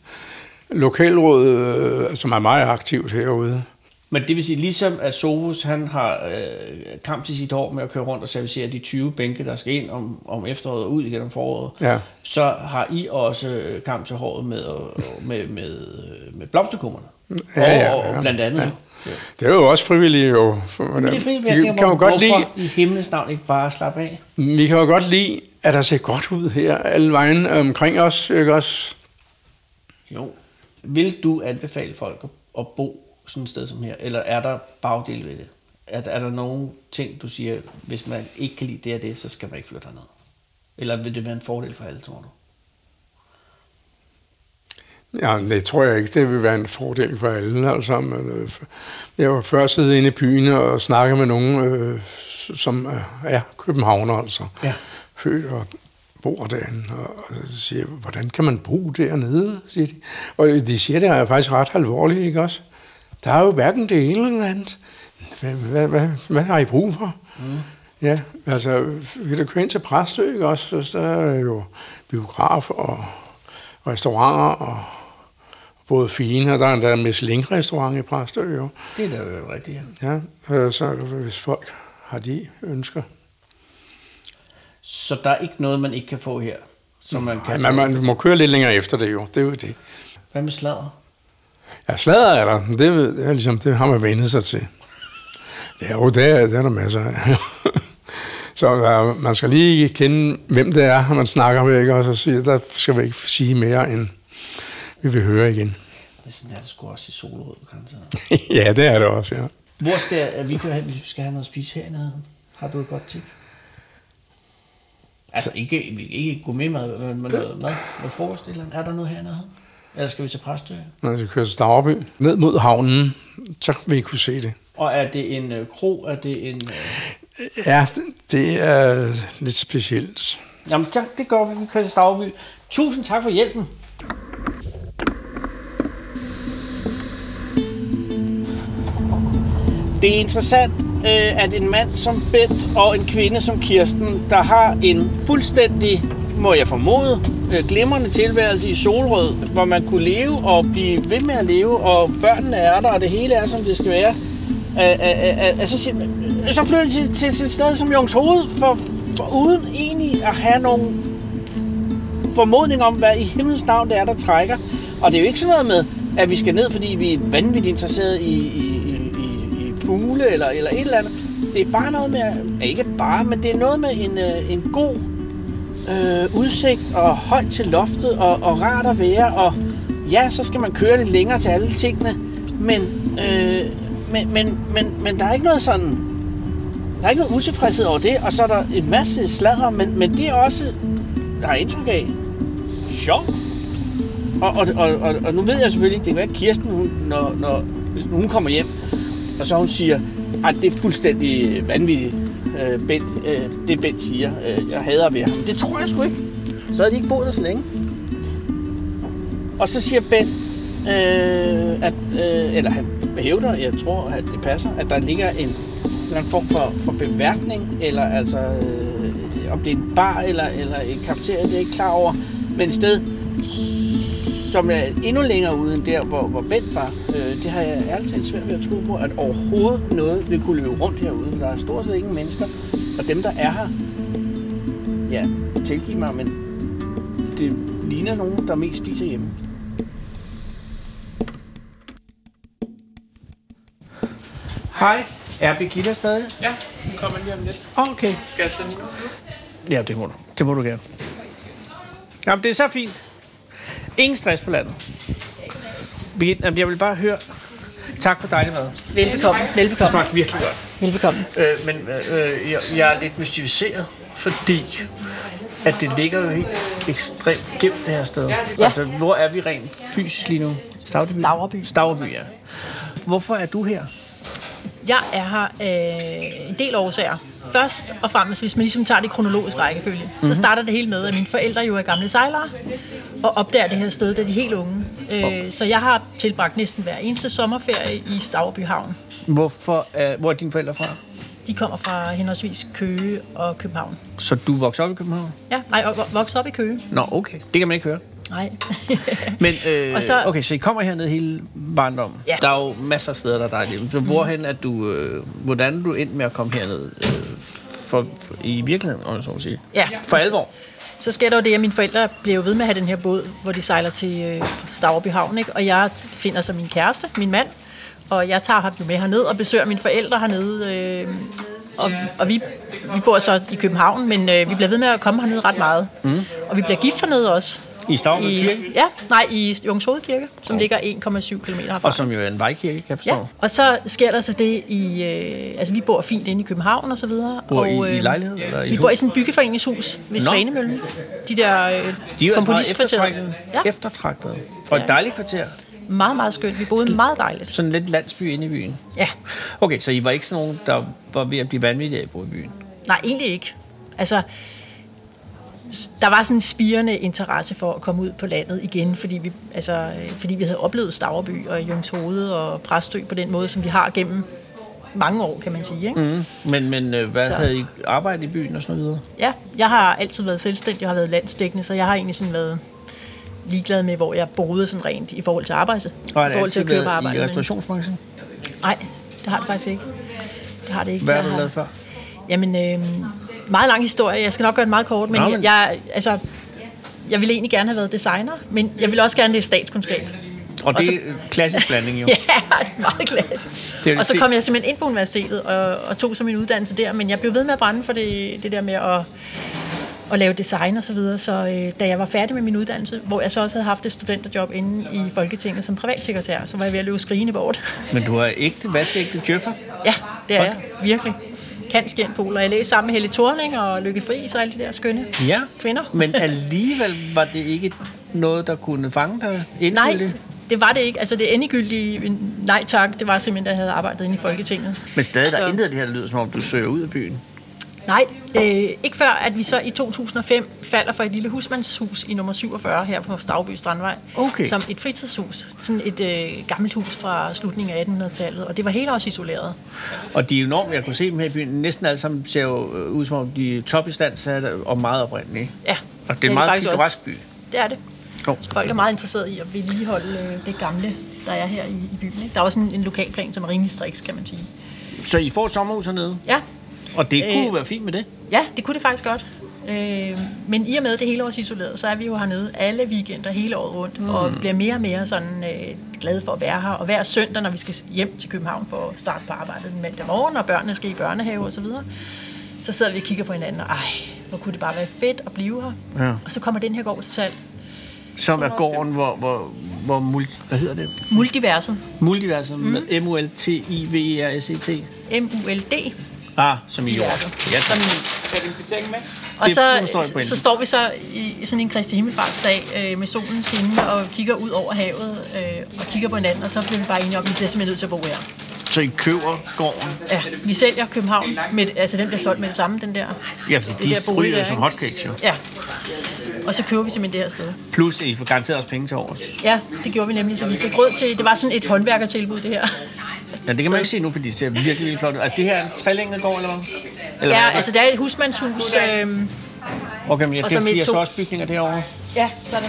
lokalrådet, øh, som er meget aktivt herude. Men det vil sige, ligesom at Sovus han har øh, kamp til sit hår med at køre rundt og servicere de 20 bænke, der skal ind om, om efteråret og ud igen om foråret, Ja. så har I også øh, kamp til håret med, øh, med, med, øh, med blomsterkummerne. Ja, ja, og, og ja. blandt andet. Ja. Det er jo også frivillige jo. Men det er fint, jeg vi tænker kan mig, godt lide, i himlens navn ikke bare slappe af? vi kan jo godt lide, at der ser godt ud her, alle vejen omkring os, ikke også? Jo. Vil du anbefale folk at, at bo sådan et sted som her, eller er der bagdel ved det? Er, er der nogle ting, du siger, hvis man ikke kan lide det og det, så skal man ikke flytte herned? Eller vil det være en fordel for alle, tror du? Ja, det tror jeg ikke. Det vil være en fordel for alle. Altså, men, øh, jeg var før siddet inde i byen og snakket med nogen, øh, som er ja, københavner, altså. Ja. Født og bor derinde. Og, og så siger jeg, hvordan kan man bo dernede, siger de. Og de siger, det er faktisk ret alvorligt, ikke også? Der er jo hverken det ene eller andet. Hvad, hvad, hvad, hvad har I brug for? Mm. Ja, altså, vi kan køre ind til Præstø, ikke også? Så der er jo biograf og restauranter og både fine, og der er endda en Michelin-restaurant i Præstø, jo. Det er da jo rigtigt, ja. Ja, øh, så hvis folk har de ønsker. Så der er ikke noget, man ikke kan få her, som man kan Nej, man, man må køre lidt længere efter det jo, det er jo det. Hvad med sladder? Ja, sladder er der, det, det, er ligesom, det har man vendt sig til. Ja, jo, det er, det er der masser af. *laughs* Så der, man skal lige kende, hvem det er, man snakker med, ikke? Og så siger, der skal vi ikke sige mere, end vi vil høre igen. Det er sådan, er det sgu også i Solrød, grænsen. *laughs* ja, det er det også, ja. Hvor skal vi køre hen, hvis vi skal have noget at spise hernede? Har du et godt tip? Altså, ikke, ikke gå med mad, men med noget mad, noget frokost eller andet. Er der noget hernede? Eller skal vi til Præstø? Når vi kører til Stavreby, ned mod havnen, så vil I kunne se det. Og er det en øh, kro? Er det en... Øh... Ja, det, det er lidt specielt. Jamen, tak, det går vi. Vi kører til Stavby. Tusind tak for hjælpen. Det er interessant, øh, at en mand som Bent og en kvinde som Kirsten, der har en fuldstændig, må jeg formode, øh, glimrende tilværelse i Solrød, hvor man kunne leve og blive ved med at leve, og børnene er der, og det hele er, som det skal være. Øh, øh, øh, øh altså, så, siger, så flytter de til, til, til et sted som Jungs Hoved, for, for uden egentlig at have nogen formodning om, hvad i himlens navn det er, der trækker. Og det er jo ikke sådan noget med, at vi skal ned, fordi vi er vanvittigt interesserede i, i fugle eller, eller et eller andet. Det er bare noget med, ikke bare, men det er noget med en, øh, en god øh, udsigt og højt til loftet og, og rart at være. Og ja, så skal man køre lidt længere til alle tingene, men, øh, men, men, men, men der er ikke noget sådan... Der er ikke noget utilfredshed over det, og så er der en masse sladder, men, men det er også, jeg har indtryk af, sjovt. Og, og, og, og, og nu ved jeg selvfølgelig ikke, det kan være Kirsten, hun, når, når hun kommer hjem, og så hun siger, at det er fuldstændig øh, vanvittigt, øh, Bent, øh, det Bent siger. Øh, jeg hader ved ham. Det tror jeg sgu ikke. Så havde de ikke boet der så længe. Og så siger Bent, øh, at, øh, eller han hævder, jeg tror, at det passer, at der ligger en, en eller anden form for, for beværtning, eller altså, øh, om det er en bar eller, eller en kafeteria, det er jeg ikke klar over, men et sted, som er endnu længere ude end der, hvor, hvor Bent var, øh, det har jeg ærligt talt svært ved at tro på, at overhovedet noget vil kunne løbe rundt herude. for Der er stort set ingen mennesker, og dem, der er her, ja, tilgiv mig, men det ligner nogen, der mest spiser hjemme. Hej, er Birgitta stadig? Ja, hun kommer lige om lidt. Okay. Skal jeg sende hende? Ja, det må du. Det må du gerne. Jamen, det er så fint. Ingen stress på landet. Birgitte, jeg vil bare høre... Tak for dejlig mad. Velbekomme. Det Velbekomme. smagte virkelig godt. Velbekomme. Øh, men øh, jeg, jeg er lidt mystificeret, fordi at det ligger jo helt ekstremt gemt det her sted. Ja. Altså, hvor er vi rent fysisk lige nu? Stavreby? Stavreby. Stavreby, ja. Hvorfor er du her? Jeg er her øh, en del årsager. Først og fremmest, hvis man ligesom tager det kronologisk rækkefølge, mm-hmm. så starter det hele med, at mine forældre jo er gamle sejlere, og opdager det her sted, da de er helt unge. Øh, så jeg har tilbragt næsten hver eneste sommerferie i Stavreby Havn. Hvorfor er, hvor er dine forældre fra? De kommer fra henholdsvis Køge og København. Så du voksede op i København? Ja, nej, vo- voksede op i Køge. Nå, okay. Det kan man ikke høre. Nej. *laughs* Men, øh, Og så- okay, så I kommer hernede hele barndommen. Ja. Der er jo masser af steder, der er dejlige. Så hvorhen er du, øh, hvordan er du endt med at komme herned øh, for, for, i virkeligheden, om så må sige? Ja. For alvor? Så sker der jo det, at mine forældre bliver ved med at have den her båd, hvor de sejler til øh, Stavreby Havn, ikke? og jeg finder så min kæreste, min mand, og jeg tager ham jo med herned og besøger mine forældre hernede. Øh, og og vi, vi bor så i København, men øh, vi bliver ved med at komme hernede ret meget. Mm. Og vi bliver gift hernede også. I Stavrum I, Kirke? ja, nej, i Jungshoved Kirke, som ligger 1,7 km herfra. Og som jo er en vejkirke, kan jeg forstå. Ja, og så sker der så det i... Øh, altså, vi bor fint inde i København og så videre. Bor I- og, i lejlighed, eller i Vi hus? bor i sådan et byggeforeningshus ved Nå. Svanemøllen. De der øh, De er jo altså eftertragtede. Ja, Eftertragtede. Og et dejligt kvarter. meget, meget skønt. Vi boede meget dejligt. Sådan lidt landsby inde i byen. Ja, Okay, så I var ikke sådan nogen, der var ved at blive vanvittige af at bo i byen? nej, egentlig ikke. Altså, der var sådan en spirende interesse for at komme ud på landet igen, fordi vi, altså, øh, fordi vi havde oplevet Stavreby og Jungshoved og Præstø på den måde, som vi har gennem mange år, kan man sige. Ikke? Mm. Men, men øh, hvad Så- havde I arbejdet i byen og sådan noget? Ja, jeg har altid været selvstændig, jeg har været landsdækkende, så jeg har egentlig sådan været ligeglad med, hvor jeg boede sådan rent i forhold til arbejde. Og har I det forhold til at været arbejde. i men- restaurationsbranchen? Nej, det har det faktisk ikke. Det har det ikke. Hvad har du lavet før? Jamen, øh, meget lang historie. Jeg skal nok gøre det meget kort, men, Nå, men-. Jeg, altså, jeg ville egentlig gerne have været designer, men jeg ville også gerne læse statskundskab. Og det er klassisk blanding jo. *laughs* Ja, det er meget klassisk. Det er og så kom jeg simpelthen ind på universitetet og, og tog så min uddannelse der, men jeg blev ved med at brænde for det, det der med at, at lave design og så videre. Så øh, da jeg var færdig med min uddannelse, hvor jeg så også havde haft et studenterjob inde i Folketinget som privatsekretær, så var jeg ved at løbe skrigende bort. Men du har ægte, vaskeægte djøffer. Ja, det er jeg. Virkelig. Kan skændpol. Og jeg læste sammen med Helle Thorning og Lykke Friis og alle de der skønne Ja. kvinder. Men alligevel var det ikke noget, der kunne fange dig Nej, endegyldigt? det var det ikke. Altså det endegyldige nej tak, det var simpelthen, da jeg havde arbejdet inde i Folketinget. Men stadig, der er intet af det her, der lyder som om, du søger ud af byen. Nej, øh, ikke før, at vi så i 2005 falder for et lille husmandshus i nummer 47 her på Stavby Strandvej. Okay. Som et fritidshus. Sådan et øh, gammelt hus fra slutningen af 1800-tallet. Og det var helt også isoleret. Og de er enormt, jeg kunne se dem her i byen, næsten alle sammen ser jo øh, ud som om, de er topistandsatte og meget oprindelige. Ja, Og det er en meget pittoresk by. Det er det. Oh, Folk er meget interesseret i at vedligeholde øh, det gamle, der er her i, i byen. Ikke? Der er også en, en lokalplan, som er rimelig striks, kan man sige. Så I får et sommerhus hernede, Ja, og det kunne Øh. være fint med det. ja det kunne det faktisk godt. Øh, men i og med det hele års isoleret, så er vi jo hernede alle weekender hele året rundt, mm. og bliver mere og mere sådan øh, glade for at være her. Og hver søndag, når vi skal hjem til København for at starte på arbejdet den mandag morgen, og børnene skal i børnehave og så videre, så sidder vi og kigger på hinanden, og ej, hvor kunne det bare være fedt at blive her. Ja. Og så kommer den her gård til salg. Som er gården, hvor, hvor, hvor multi, hvad hedder det? Multiverset. Multiverset mm. med M-U-L-T-I-V-E-R-S-E-T. M-U-L-D. Ah, som i jord. Diverset. Ja, tak. Kan du kvittering med? Og Det- så, står på så står vi så i sådan en Kristi Himmelfartsdag øh, med solen skinne og kigger ud over havet øh, og kigger på hinanden, og så bliver vi bare enige om, at vi bliver simpelthen nødt til at bo her. Så I køber gården? Ja, vi sælger København, med, altså den bliver solgt med det samme, den der. Ja, fordi Det de der bolig ryger jo der, som hotcakes jo. Ja. Og så køber vi simpelthen det her sted. Plus, I får garanteret også penge til over. Ja, det gjorde vi nemlig, så vi fik råd til, det var sådan et håndværkertilbud, det her. Ja, det kan man ikke se nu, fordi det ser virkelig, virkelig flot ud. Er det her en trelænget gård, eller hvad? Eller Ja, altså det er et husmandshus, øh, Okay, men og det så er så to- bygninger derovre. ja, så er der,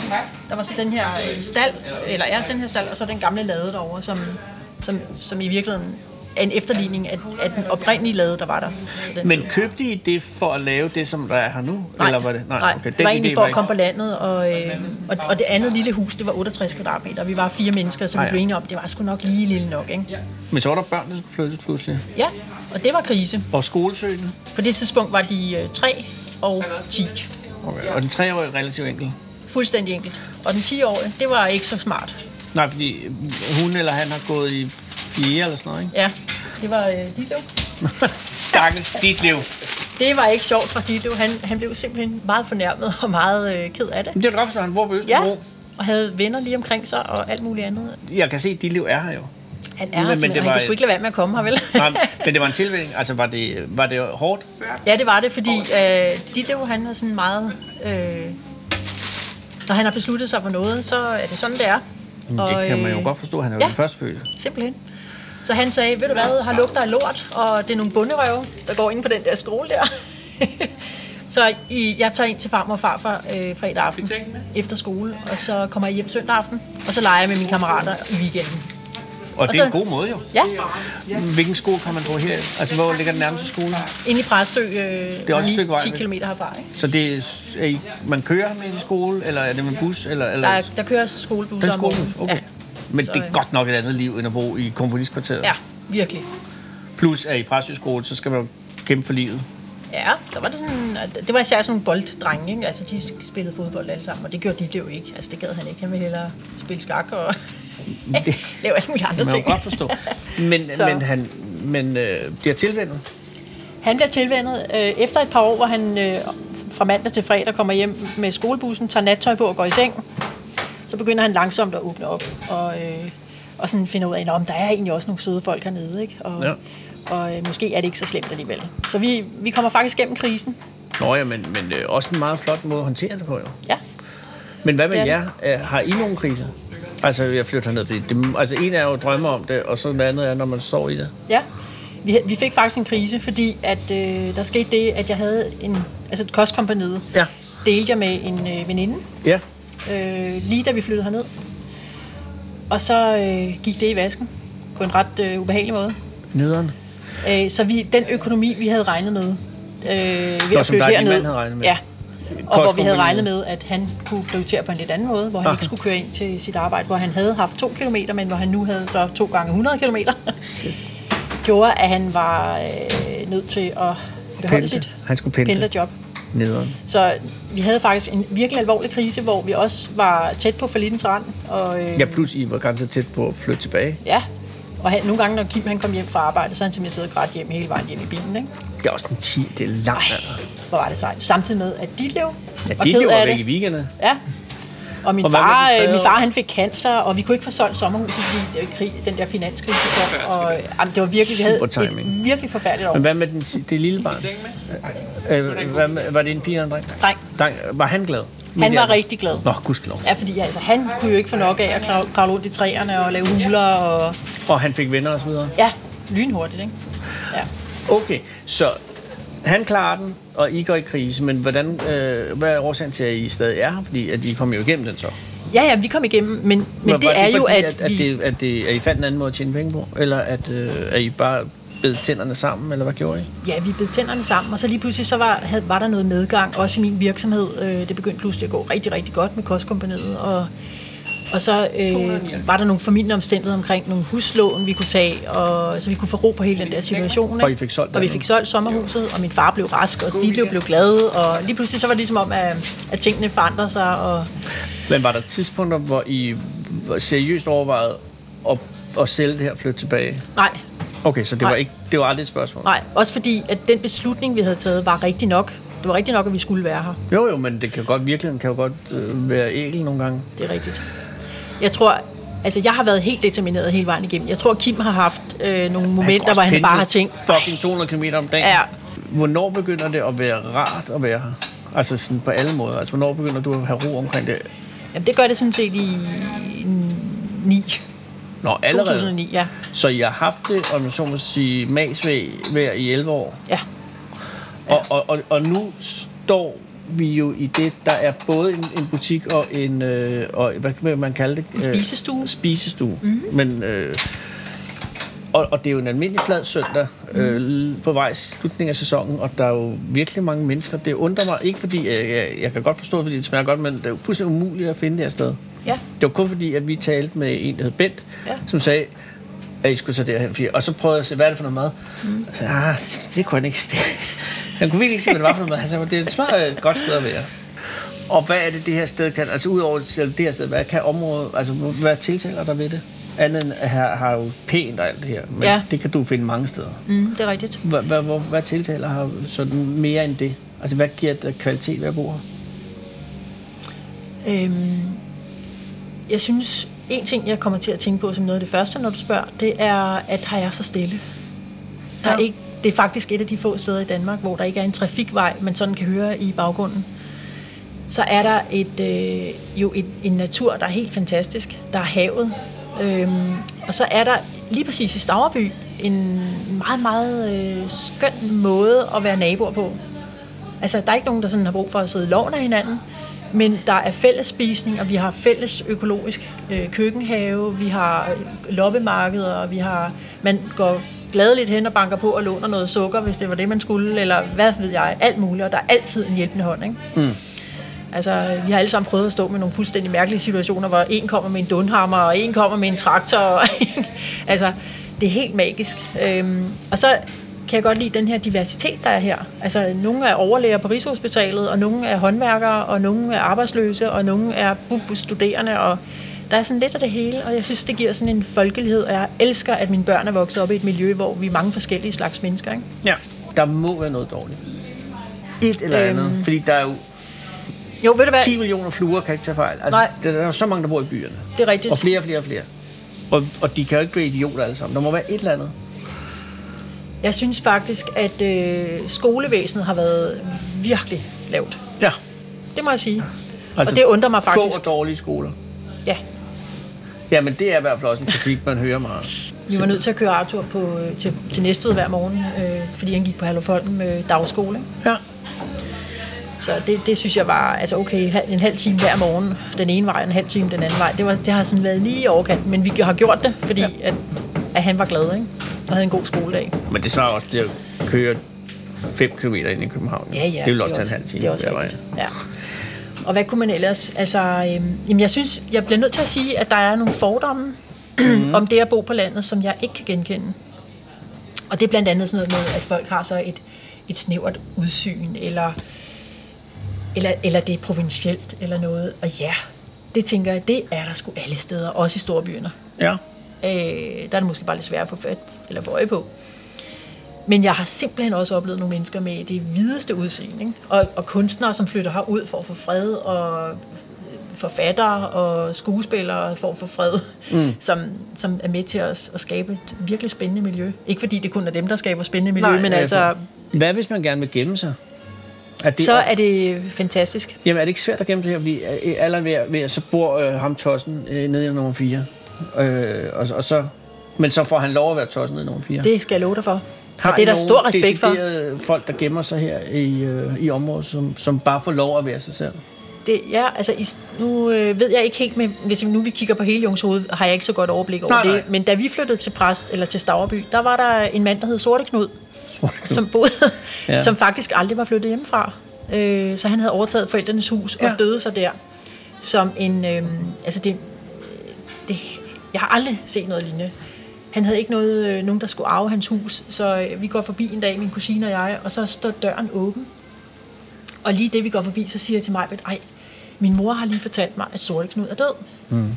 der var så den her øh, stald, eller ja, den her stald, og så den gamle lade derovre, som, som, som i virkeligheden er en efterligning af, af den oprindelige lade, der var der. Så den, Men købte I det for at lave det, som der er her nu? Nej, Eller var det? nej, okay. det var egentlig for at ikke- komme på landet, og, øh, og, og det andet lille hus, det var 68 kvadratmeter. Vi var fire mennesker, så vi ja. blev enige om, det var sgu nok lige lille nok, ikke? Men så var der børn, der skulle flyttes pludselig. Ja, og det var krise. Og skolesøgende. På det tidspunkt var de øh, 3 og 10. Okay. Og den treårige er relativt enkel. Fuldstændig enkelt. Og den 10-årige, det var ikke så smart. Nej, fordi hun eller han har gået i fjerde eller sådan noget, ikke? Ja, det var øh, Ditlev. *laughs* Stakkels dit liv. Det var ikke sjovt for Ditlev. Han, han blev simpelthen meget fornærmet og meget øh, ked af det. Men det er da godt forstå, han bor på Ja, Østerbro. og havde venner lige omkring sig og alt muligt andet. Jeg kan se, at dit liv er her jo. Han er Men- men simpelthen, det og han var kan sgu ikke lade være med at komme her, vel? Nej, men *laughs* det var en tilvænning. Altså, var det, var det hårdt? Ja, det var det, fordi øh, Ditlev, han er sådan meget... Øh, når han har besluttet sig for noget, så er det sådan, det er. Men det kan man jo øh, godt forstå. Han er jo ja. den førstfødte. Simpelthen. Så han sagde, ved du hvad, har lugter af lort, og det er nogle bunderøve, der går ind på den der skole der. *laughs* så i, jeg tager ind til farmor og farfar øh, fredag aften efter skole, og så kommer jeg hjem søndag aften, og så leger jeg med mine kammerater i weekenden. Og det er en så- god måde jo. Ja, Hvilken skole kan man gå her? Altså, hvor ligger den nærmeste skole? inde i Præstø, øh, Det er også et stykke vej 10 væk. km herfra. Ikke? Så det er, er I, man kører med i skole, eller er det med bus? Eller, eller Der, er, der kører skolebusser den skolebus? Okay. Men Så, det er øh, godt nok et andet liv, end at bo i komponistkvarteret. Ja, virkelig. Plus, at i Præstø skole, så skal man kæmpe for livet. Ja, der var det sådan, det var især sådan nogle bolddrenge, ikke? Altså, de spillede fodbold alle sammen, og det gjorde de jo ikke. Altså, det gad han ikke. Han ville hellere spille skak og *laughs* lave alle mulige andre Det kan man ting. godt forstå. Men, *laughs* Så. men han men, øh, bliver tilvendet. Han bliver tilvendet øh, efter et par år, hvor han øh, fra mandag til fredag kommer hjem med skolebussen, tager nattøj på og går i seng. Så begynder han langsomt at åbne op og, øh, og sådan finder ud af, at der er egentlig også nogle søde folk hernede. Ikke? Og, Ja. ja. og øh, måske er det ikke så slemt alligevel. Så vi, vi kommer faktisk gennem krisen. Nå ja, men, men øh, også en meget flot måde at håndtere det på, jo. Ja. Men hvad med Det jer? Øh, Har I nogle kriser? Altså, jeg flytter herned, fordi det, altså en er jo at drømme om det, og så det andet er, når man står i det. Ja, vi, vi fik faktisk en krise, fordi at, øh, der skete det, at jeg havde en, altså et kostkompaniet, Ja. delte jeg med en øh, veninde, Ja. Øh, lige da vi flyttede herned. Og så øh, gik det i vasken på en ret øh, ubehagelig måde. Nederen. Øh, så vi, den økonomi, vi havde regnet med, øh, ved at flytte herned, havde regnet med. Ja, og hvor vi havde regnet med, at han kunne prioritere på en lidt anden måde, hvor han Aha. ikke skulle køre ind til sit arbejde, hvor han havde haft to kilometer, men hvor han nu havde så to gange 100 kilometer, *laughs* gjorde, at han var øh, nødt til at beholde Pendle. sit Han skulle pendle. pendlerjob. Nederen. Så vi havde faktisk en virkelig alvorlig krise, hvor vi også var tæt på forlitens rand. Og, øh, Ja, plus I var ganske tæt på at flytte tilbage. ja. Og han, nogle gange, når Kim han kom hjem fra arbejde, så han simpelthen siddet og grædt hjem hele vejen hjem i bilen. Ikke? Det er også en 10, det er langt, altså. Hvor var det sejt. Samtidig med, at Ditlev Ja, var lever af væk i weekenderne. Ja. Og min, Og far, den øh, min far han fik cancer, og vi kunne ikke få solgt sommerhuset, fordi det var krig, den der finanskrise kom. Og, øh, jamen, det var virkelig, vi havde et virkelig forfærdeligt år. Men hvad med den, det lille barn? Øh, hvad med, var det en pige eller en dreng? Dreng, dreng? Var han glad? han var rigtig glad. Nå, gudskelov. Ja, fordi altså, han kunne jo ikke få nok af at kravle rundt i træerne og lave huler. Og, Og han fik venner og så videre? ja, lynhurtigt, ikke? Ja. Okay, så han klarer den, og I går i krise, men hvordan, øh, hvad er årsagen til, at I stadig er her? Fordi at I kom jo igennem den så. Ja, ja, vi kom igennem, men, men Var- det var er jo, at, at, at, vi... det, at, det, at I fandt en anden måde at tjene penge på? Eller at, øh, at I bare bed tænderne sammen, eller hvad gjorde I? Ja, vi bed tænderne sammen, og så lige pludselig så var, havde, var der noget medgang, også i min virksomhed. Øh, det begyndte pludselig at gå rigtig, rigtig godt med kostkompaniet, og, og så øh, var der nogle formidlende omstændigheder omkring nogle huslån, vi kunne tage, og, så vi kunne få ro på hele den der situation. Ikke? Og I fik solgt Og vi fik solgt sommerhuset, og min far blev rask, og de blev glade, og lige pludselig så var det ligesom om, at, at tingene forandrede sig, og Men var der tidspunkter, hvor I seriøst overvejede at, at sælge det her og flytte tilbage? nej, Okay, så det var, ikke, det var aldrig et spørgsmål? nej, også fordi, at den beslutning, vi havde taget, var rigtig nok. Det var rigtig nok, at vi skulle være her. Jo, jo, men det kan godt, virkeligheden kan jo godt øh, være ægel nogle gange. Det er rigtigt. Jeg tror, altså jeg har været helt determineret hele vejen igennem. Jeg tror, Kim har haft øh, nogle momenter, hvor han bare har tænkt, Fucking 200 km om dagen. Ja. Hvornår begynder det at være rart at være her? Altså sådan på alle måder. Altså, hvornår begynder du at have ro omkring det? jamen det gør det sådan set i 9, Nå, allerede. 2009, ja. Så I har haft det, om jeg så må sige, magsvæg hver i 11 år. ja. Og, og, og, og nu står vi jo i det, der er både en, en butik og en, øh, og, hvad kan man kalde det? En spisestue. Øh, spisestue. Mm-hmm. Men, øh, og, og det er jo en almindelig flad søndag øh, på vej i slutningen af sæsonen, og der er jo virkelig mange mennesker. Det undrer mig, ikke fordi, jeg, jeg, jeg kan godt forstå, fordi det smager godt, men det er jo fuldstændig umuligt at finde det her sted. Ja, Det var kun fordi, at vi talte med en, der hed Bent, Ja. som sagde, at I skulle tage derhen. Og så prøvede jeg at se, hvad er det for noget mad? Mm. Så, ah, det, kunne han ikke se. Han kunne virkelig ikke se, hvad det var for noget mad. Han sagde, det er et smart et godt sted at være. Og hvad er det, det her sted kan? Altså udover det her sted, hvad kan området, altså hvad tiltaler der ved det? Andet end at her har jo pænt og alt det her. Men Ja. ja. det kan du finde mange steder. mm, det er rigtigt. Hvad, hvad, hvad, hvad tiltaler har sådan mere end det? Altså hvad giver det kvalitet ved at bo her? Øhm, jeg synes, en ting, jeg kommer til at tænke på som noget af det første, når du spørger, det er, at har jeg så stille. Der er Ja. ikke, det er faktisk et af de få steder i Danmark, hvor der ikke er en trafikvej, man sådan kan høre i baggrunden. Så er der et, øh, jo et, en natur, der er helt fantastisk. Der er havet. Øhm, og så er der lige præcis i Stavreby en meget, meget øh, skøn måde at være naboer på. Altså, der er ikke nogen, der sådan har brug for at sidde i loven af hinanden, men der er fælles spisning, og vi har fælles økologisk øh, køkkenhave, vi har øh, loppemarkeder, og vi har, man går gladeligt hen og banker på og låner noget sukker, hvis det var det, man skulle, eller hvad ved jeg, alt muligt, og der er altid en hjælpende hånd, ikke? Mm. Altså, vi har alle sammen prøvet at stå med nogle fuldstændig mærkelige situationer, hvor en kommer med en dunhammer, og en kommer med en traktor. Og *laughs* altså, det er helt magisk. Øhm, og så kan jeg godt lide den her diversitet, der er her. Altså, nogle er overlæger på Rigshospitalet, og nogle er håndværkere, og nogle er arbejdsløse, og nogle er studerende, og der er sådan lidt af det hele, og jeg synes, det giver sådan en folkelighed, og jeg elsker, at mine børn er vokset op i et miljø, hvor vi er mange forskellige slags mennesker, ikke? Ja. Der må være noget dårligt. Et eller Øhm. andet. Fordi der er jo Jo, ved du hvad? 10 millioner fluer, kan ikke tage fejl. Altså, Nej. der er så mange, der bor i byerne. Det er rigtigt. Og flere og flere og flere. Og, og de kan jo ikke være idioter alle sammen. Der må være et eller andet. Jeg synes faktisk, at øh, skolevæsenet har været virkelig lavt. Ja. Det må jeg sige. Altså, og det undrer mig Få faktisk. og dårlige skoler. Ja, Jamen, det er i hvert fald også en kritik, man hører meget. vi var nødt til at køre Arthur på, øh, til, til Næstved hver morgen, øh, fordi han gik på Herlufholm med dagskole. ikke? Ja. Så det, det synes jeg var, altså okay, en halv time hver morgen, den ene vej, en halv time den anden vej. Det, var, det har sådan været lige i overkant, men vi har gjort det, fordi ja. at, at han var glad, ikke? Og havde en god skoledag. Men det svarer også til at køre 5 km ind i København. Ja, ja. Det vil også tage en halv time. Det er også hver vej. Ja. Og hvad kunne man ellers... Altså, øhm, jamen jeg synes, jeg bliver nødt til at sige, at der er nogle fordomme mm. om det at bo på landet, som jeg ikke kan genkende. Og det er blandt andet sådan noget med, at folk har så et, et snævert udsyn, eller, eller, eller det er provincielt, eller noget. Og ja, det tænker jeg, det er der sgu alle steder, også i storbyerne. Ja. Øh, der er det måske bare lidt svært at få fat eller få øje på. Men jeg har simpelthen også oplevet nogle mennesker med det hvideste udsyn, ikke? Og, og kunstnere, som flytter herud for at få fred, og forfattere og skuespillere for at få fred, mm. *laughs* som, som er med til at, at skabe et virkelig spændende miljø. Ikke fordi det kun er dem, der skaber spændende miljø, Nej, men altså, Hvad hvis man gerne vil gemme sig? Er det så er det fantastisk. Jamen er det ikke svært at gemme sig her? Vi er alderen ved, at- ved så bor øh, ham tossen øh, nede i nummer 4. Øh, og, og så, men så får han lov at være tossen nede i nummer 4. Det skal jeg love dig for. Har og det er der stor respekt for. folk, der gemmer sig her i, øh, i området, som, som bare får lov at være sig selv? Det, ja, altså, i, nu øh, ved jeg ikke helt, med, hvis nu vi kigger på hele Jungshoved, har jeg ikke så godt overblik over Nej, det. nej. Men da vi flyttede til Præst, eller til Stavreby, der var der en mand, der hed Sorte Knud, som boede, *laughs* Ja. som faktisk aldrig var flyttet hjemmefra. Øh, så han havde overtaget forældrenes hus og Ja. ja. døde så der. Som en, øh, altså det, det, jeg har aldrig set noget lignende. Han havde ikke noget, øh, nogen, der skulle arve hans hus, så øh, vi går forbi en dag, min kusine og jeg, og så står døren åben. Og lige det, vi går forbi, så siger jeg til mig, ej, min mor har lige fortalt mig, at Sorte Knud er død. Mm.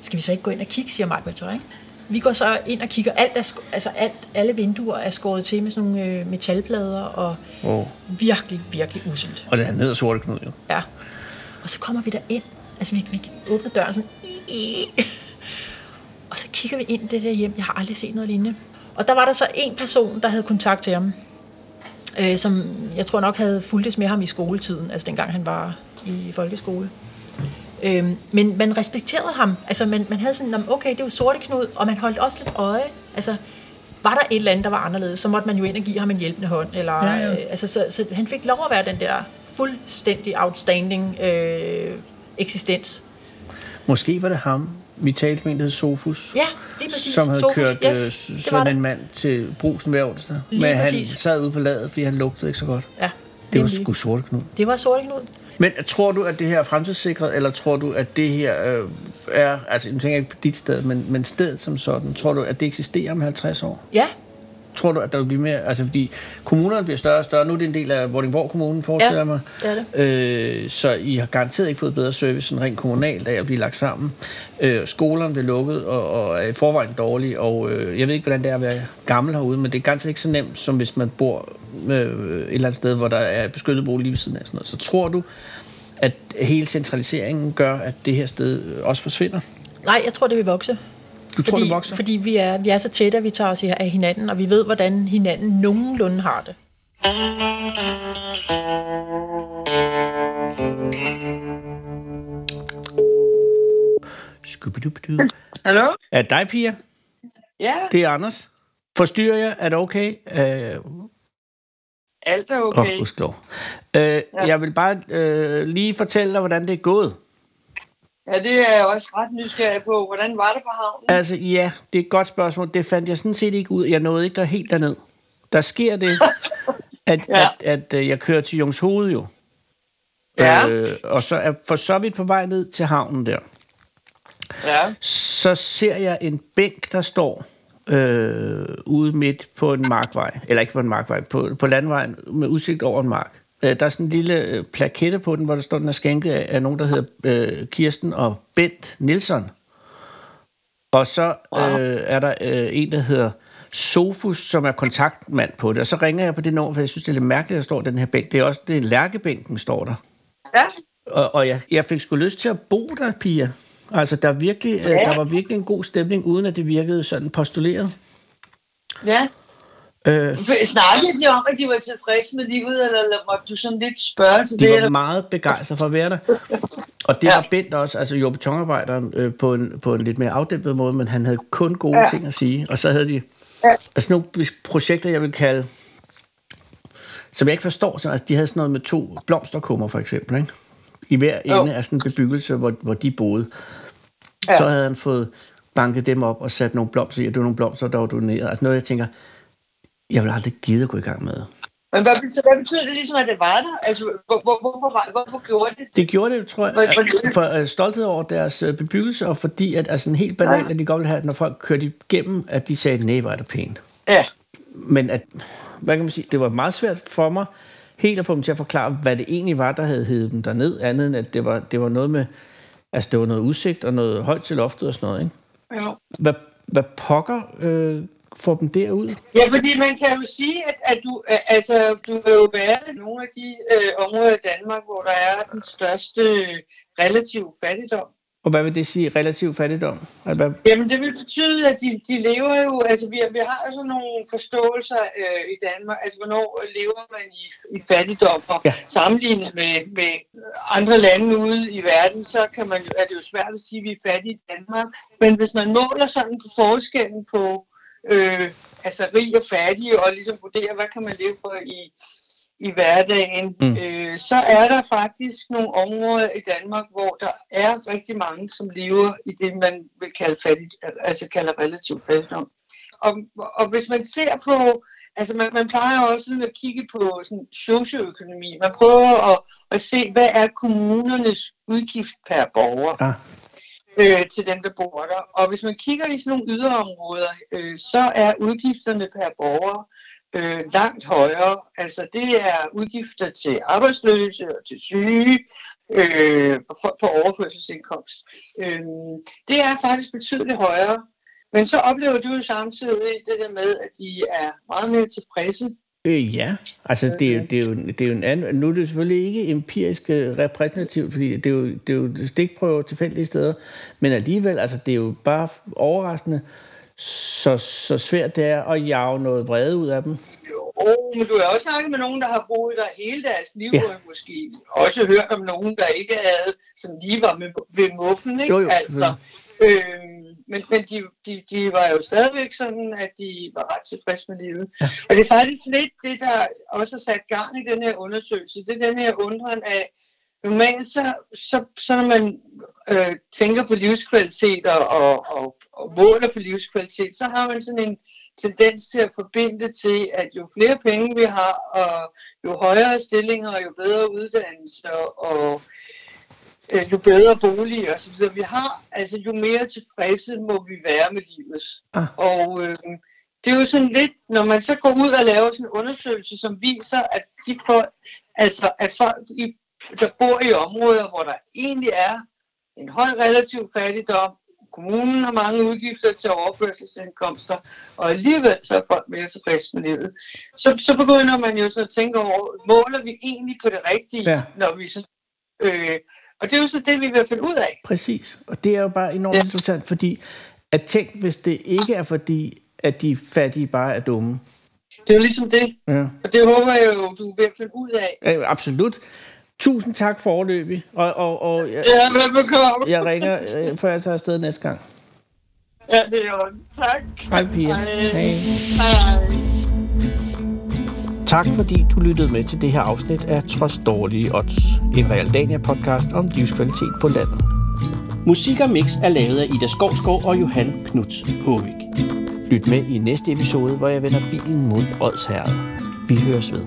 Skal vi så ikke gå ind og kigge, siger mig, så ikke? Vi går så ind og kigger. Alt er, altså alt, alle vinduer er skåret til med sådan nogle øh, metalplader, og Oh. virkelig, virkelig uselt. Og det han hedder Sorte Knud jo. Ja. Og så kommer vi der ind. Altså, vi, vi åbner døren sådan. Og så kigger vi ind i det der hjem. Jeg har aldrig set noget lignende. Og der var der så en person, der havde kontakt til ham. Øh, som jeg tror nok havde fulgtes med ham i skoletiden. Altså dengang han var i folkeskole. Øhm, men man respekterede ham. Altså man, man havde sådan, "Nå, okay, det er jo sorte knud, og man holdt også lidt øje. Altså, var der et eller andet, der var anderledes, så måtte man jo ind og give ham en hjælpende hånd. Eller, Ja, ja. Øh, altså, så, så han fik lov at være den der fuldstændig outstanding øh, eksistens. Måske var det ham, vi talte med en, der hed Sofus. Ja, lige præcis. Som havde Sofus, kørt yes, øh, det var sådan en mand til brusen hver onsdag. Lige Men han præcis. sad ude på ladet, fordi han lugtede ikke så godt. Ja, Det var sgu Sorte Knud. Det var sorte knud. Men tror du, at det her er fremtidssikret, eller tror du, at det her øh, er, altså jeg tænker ikke på dit sted, men, men stedet som sådan, tror du, at det eksisterer om 50 år? Ja, Tror du, at der vil blive mere, altså fordi kommunerne bliver større og større, nu er det en del af Vordingborg Kommune, forestiller Ja, jeg mig. det er Øh, så I har garanteret ikke fået bedre service sådan rent kommunalt af at blive lagt sammen. Øh, skolerne bliver lukket og, og er i forvejen dårlige, og øh, jeg ved ikke, hvordan det er at være gammel herude, men det er garanteret ikke så nemt, som hvis man bor øh, et eller andet sted, hvor der er beskyttet bolig lige ved siden af sådan noget. Så tror du, at hele centraliseringen gør, at det her sted også forsvinder? nej, jeg tror, det vil vokse. Du tror, fordi, det vokser? Fordi vi er, vi er så tætte, at vi tager os af hinanden, og vi ved, hvordan hinanden nogenlunde har det. Skubidubidu. Hallo? Er det dig, Pia? Ja, Det er Anders. Forstyrrer jeg? Er det okay? Øh, alt er okay. oh, uh, ja. Jeg vil bare øh, lige fortælle dig, hvordan det er gået. Ja, det er jeg også ret nysgerrig på. Hvordan var det på havnen? Altså, ja, det er et godt spørgsmål. Det fandt jeg sådan set ikke ud. Jeg nåede ikke der helt derned. Der sker det, *laughs* at, ja. At, at, øh, jeg kører til Jungs Hoved jo. Ja, Øh, og så er for så vidt på vej ned til havnen der. ja, Så ser jeg en bænk, der står øh, ude midt på en markvej. Eller ikke på en markvej, på, på landvejen med udsigt over en mark. Øh, der er sådan en lille øh, plakette på den, hvor der står, den er skænket af, af nogen, der hedder øh, Kirsten og Bent Nielsen. Og så øh, er der øh, en, der hedder Sofus, som er kontaktmand på det. Og så ringer jeg på det nummer, for jeg synes, det er lidt mærkeligt, at der står den her bænk. Det er også det er lærkebænken, står der. Ja, Og, og jeg, jeg fik sgu lyst til at bo der, Pia. Altså, der, er virkelig, ja. der var virkelig en god stemning, uden at det virkede sådan postuleret. ja. Øh, Snakkede de om, at de var tilfredse med livet, eller, eller måtte du sådan lidt spørge til de det? var Eller? meget begejstrede for at være der. Og det Ja. var Bent også, altså jo betonarbejderen, øh, på, en, på en lidt mere afdæmpet måde, men han havde kun gode ja. Ting at sige. Og så havde de Ja. altså nogle projekter, jeg vil kalde, som jeg ikke forstår, så, altså, de havde sådan noget med to blomsterkummer for eksempel, ikke? I hver ende af sådan en bebyggelse, hvor, hvor de boede. Ja. Så havde han fået banket dem op og sat nogle blomster i, og det var nogle blomster, der var doneret. Altså noget, jeg tænker, jeg vil aldrig gide at gå i gang med. Men hvad, betyder, hvad betyder det ligesom, at det var der? Altså, hvor, hvor, hvorfor, var- hvorfor gjorde det? Det gjorde det, tror jeg, Hvor- at- hvor- for uh, stolthed over deres uh, bebyggelse, og fordi, at altså, en helt banalt, Ja. at de godt ville have, at når folk kørte igennem, at de sagde, nej, hvor er det pænt. Ja, Men at, hvad kan man sige, det var meget svært for mig, helt at få dem til at forklare, hvad det egentlig var, der havde hævet dem derned, andet end at det var, det var noget med, altså det var noget udsigt og noget højt til loftet og sådan noget, ikke? ja. Hvad, hvad pokker øh, får dem derud? Ja, fordi man kan jo sige, at, at du, øh, altså, du vil jo være i nogle af de øh, områder i Danmark, hvor der er den største øh, relativ fattigdom. Og hvad vil det sige, relativ fattigdom? At hvad, Jamen, det vil betyde, at de, de lever jo, altså vi, vi har jo sådan nogle forståelser øh, i Danmark, altså hvornår lever man i, i fattigdom, og Ja. sammenlignet med, med andre lande ude i verden, så kan man, er det jo svært at sige, at vi er fattige i Danmark, men hvis man måler sådan på forskellen på øh, altså rig og fattig, og ligesom vurderer, hvad kan man leve for i, i hverdagen, Mm. øh, så er der faktisk nogle områder i Danmark, hvor der er rigtig mange, som lever i det, man vil kalde fattigt, altså kalder relativ fattigdom. Og, og hvis man ser på, altså man, man plejer også at kigge på sådan socioøkonomi. Man prøver at, at se, hvad er kommunernes udgift per borger ah, øh, til dem, der bor der. Og hvis man kigger i sådan nogle yderområder, øh, så er udgifterne per borger øh, langt højere. Altså det er udgifter til arbejdsløse og til syge øh, på, på overførselsindkomst. Øh, det er faktisk betydeligt højere. Men så oplever du jo samtidig det der med, at de er meget mere tilfredse Øh, ja, altså det, er jo- det, er jo, det er jo en anden... Nu er det selvfølgelig ikke empirisk øh, repræsentativt, fordi det er jo, det er jo stikprøver tilfældige steder, men alligevel, altså det er jo bare overraskende, så, så svært det er at jage noget vrede ud af dem. Jo, men du har også snakket med nogen, der har boet der hele deres liv, Ja. og måske også hørt om nogen, der ikke havde, som lige var med, ved muffen, ikke? Jo, jo, altså, øhm, men men de, de, de var jo stadigvæk sådan, at de var ret tilfredse med livet. Ja. Og det er faktisk lidt det, der også har sat gang i den her undersøgelse. Det er den her undren af, normalt så, så, så når man øh, tænker på livskvalitet og, og, og, og måler på livskvalitet, så har man sådan en tendens til at forbinde det til, at jo flere penge vi har, og jo højere stillinger, og jo bedre uddannelse, og øh, jo bedre boliger og så videre vi har, altså jo mere tilfredse må vi være med livet. Ah. Og øh, det er jo sådan lidt, når man så går ud og laver sådan en undersøgelse, som viser, at de folk, altså at folk, i, der bor i områder, hvor der egentlig er en høj relativ fattigdom, kommunen har mange udgifter til overførselsindkomster, og alligevel så er folk mere tilfredse med livet. Så, så begynder man jo så at tænke over, måler vi egentlig på det rigtige, Ja. når vi så... Øh, og det er jo så det, vi vil finde ud af. Præcis, og det er jo bare enormt ja. Ja. interessant, fordi at tænk, hvis det ikke er fordi, at de fattige bare er dumme. Det er jo ligesom det, Ja. og det håber jeg jo, du at finde ud af. Øh, absolut. Tusind tak for overløbig, og, og, og jeg, Ja, velbekomme. jeg ringer, øh, før jeg tager afsted næste gang. Ja, det er jo. Tak. Hej Pia. Hej. Hej. Hej. Tak fordi du lyttede med til det her afsnit af Trods Dårlige Odds, en Realdania podcast om livskvalitet på landet. Musik og mix er lavet af Ida Skovskov og Johan Knuds Håvik. Lyt med i næste episode, hvor jeg vender bilen mod Odsherred. Vi høres ved.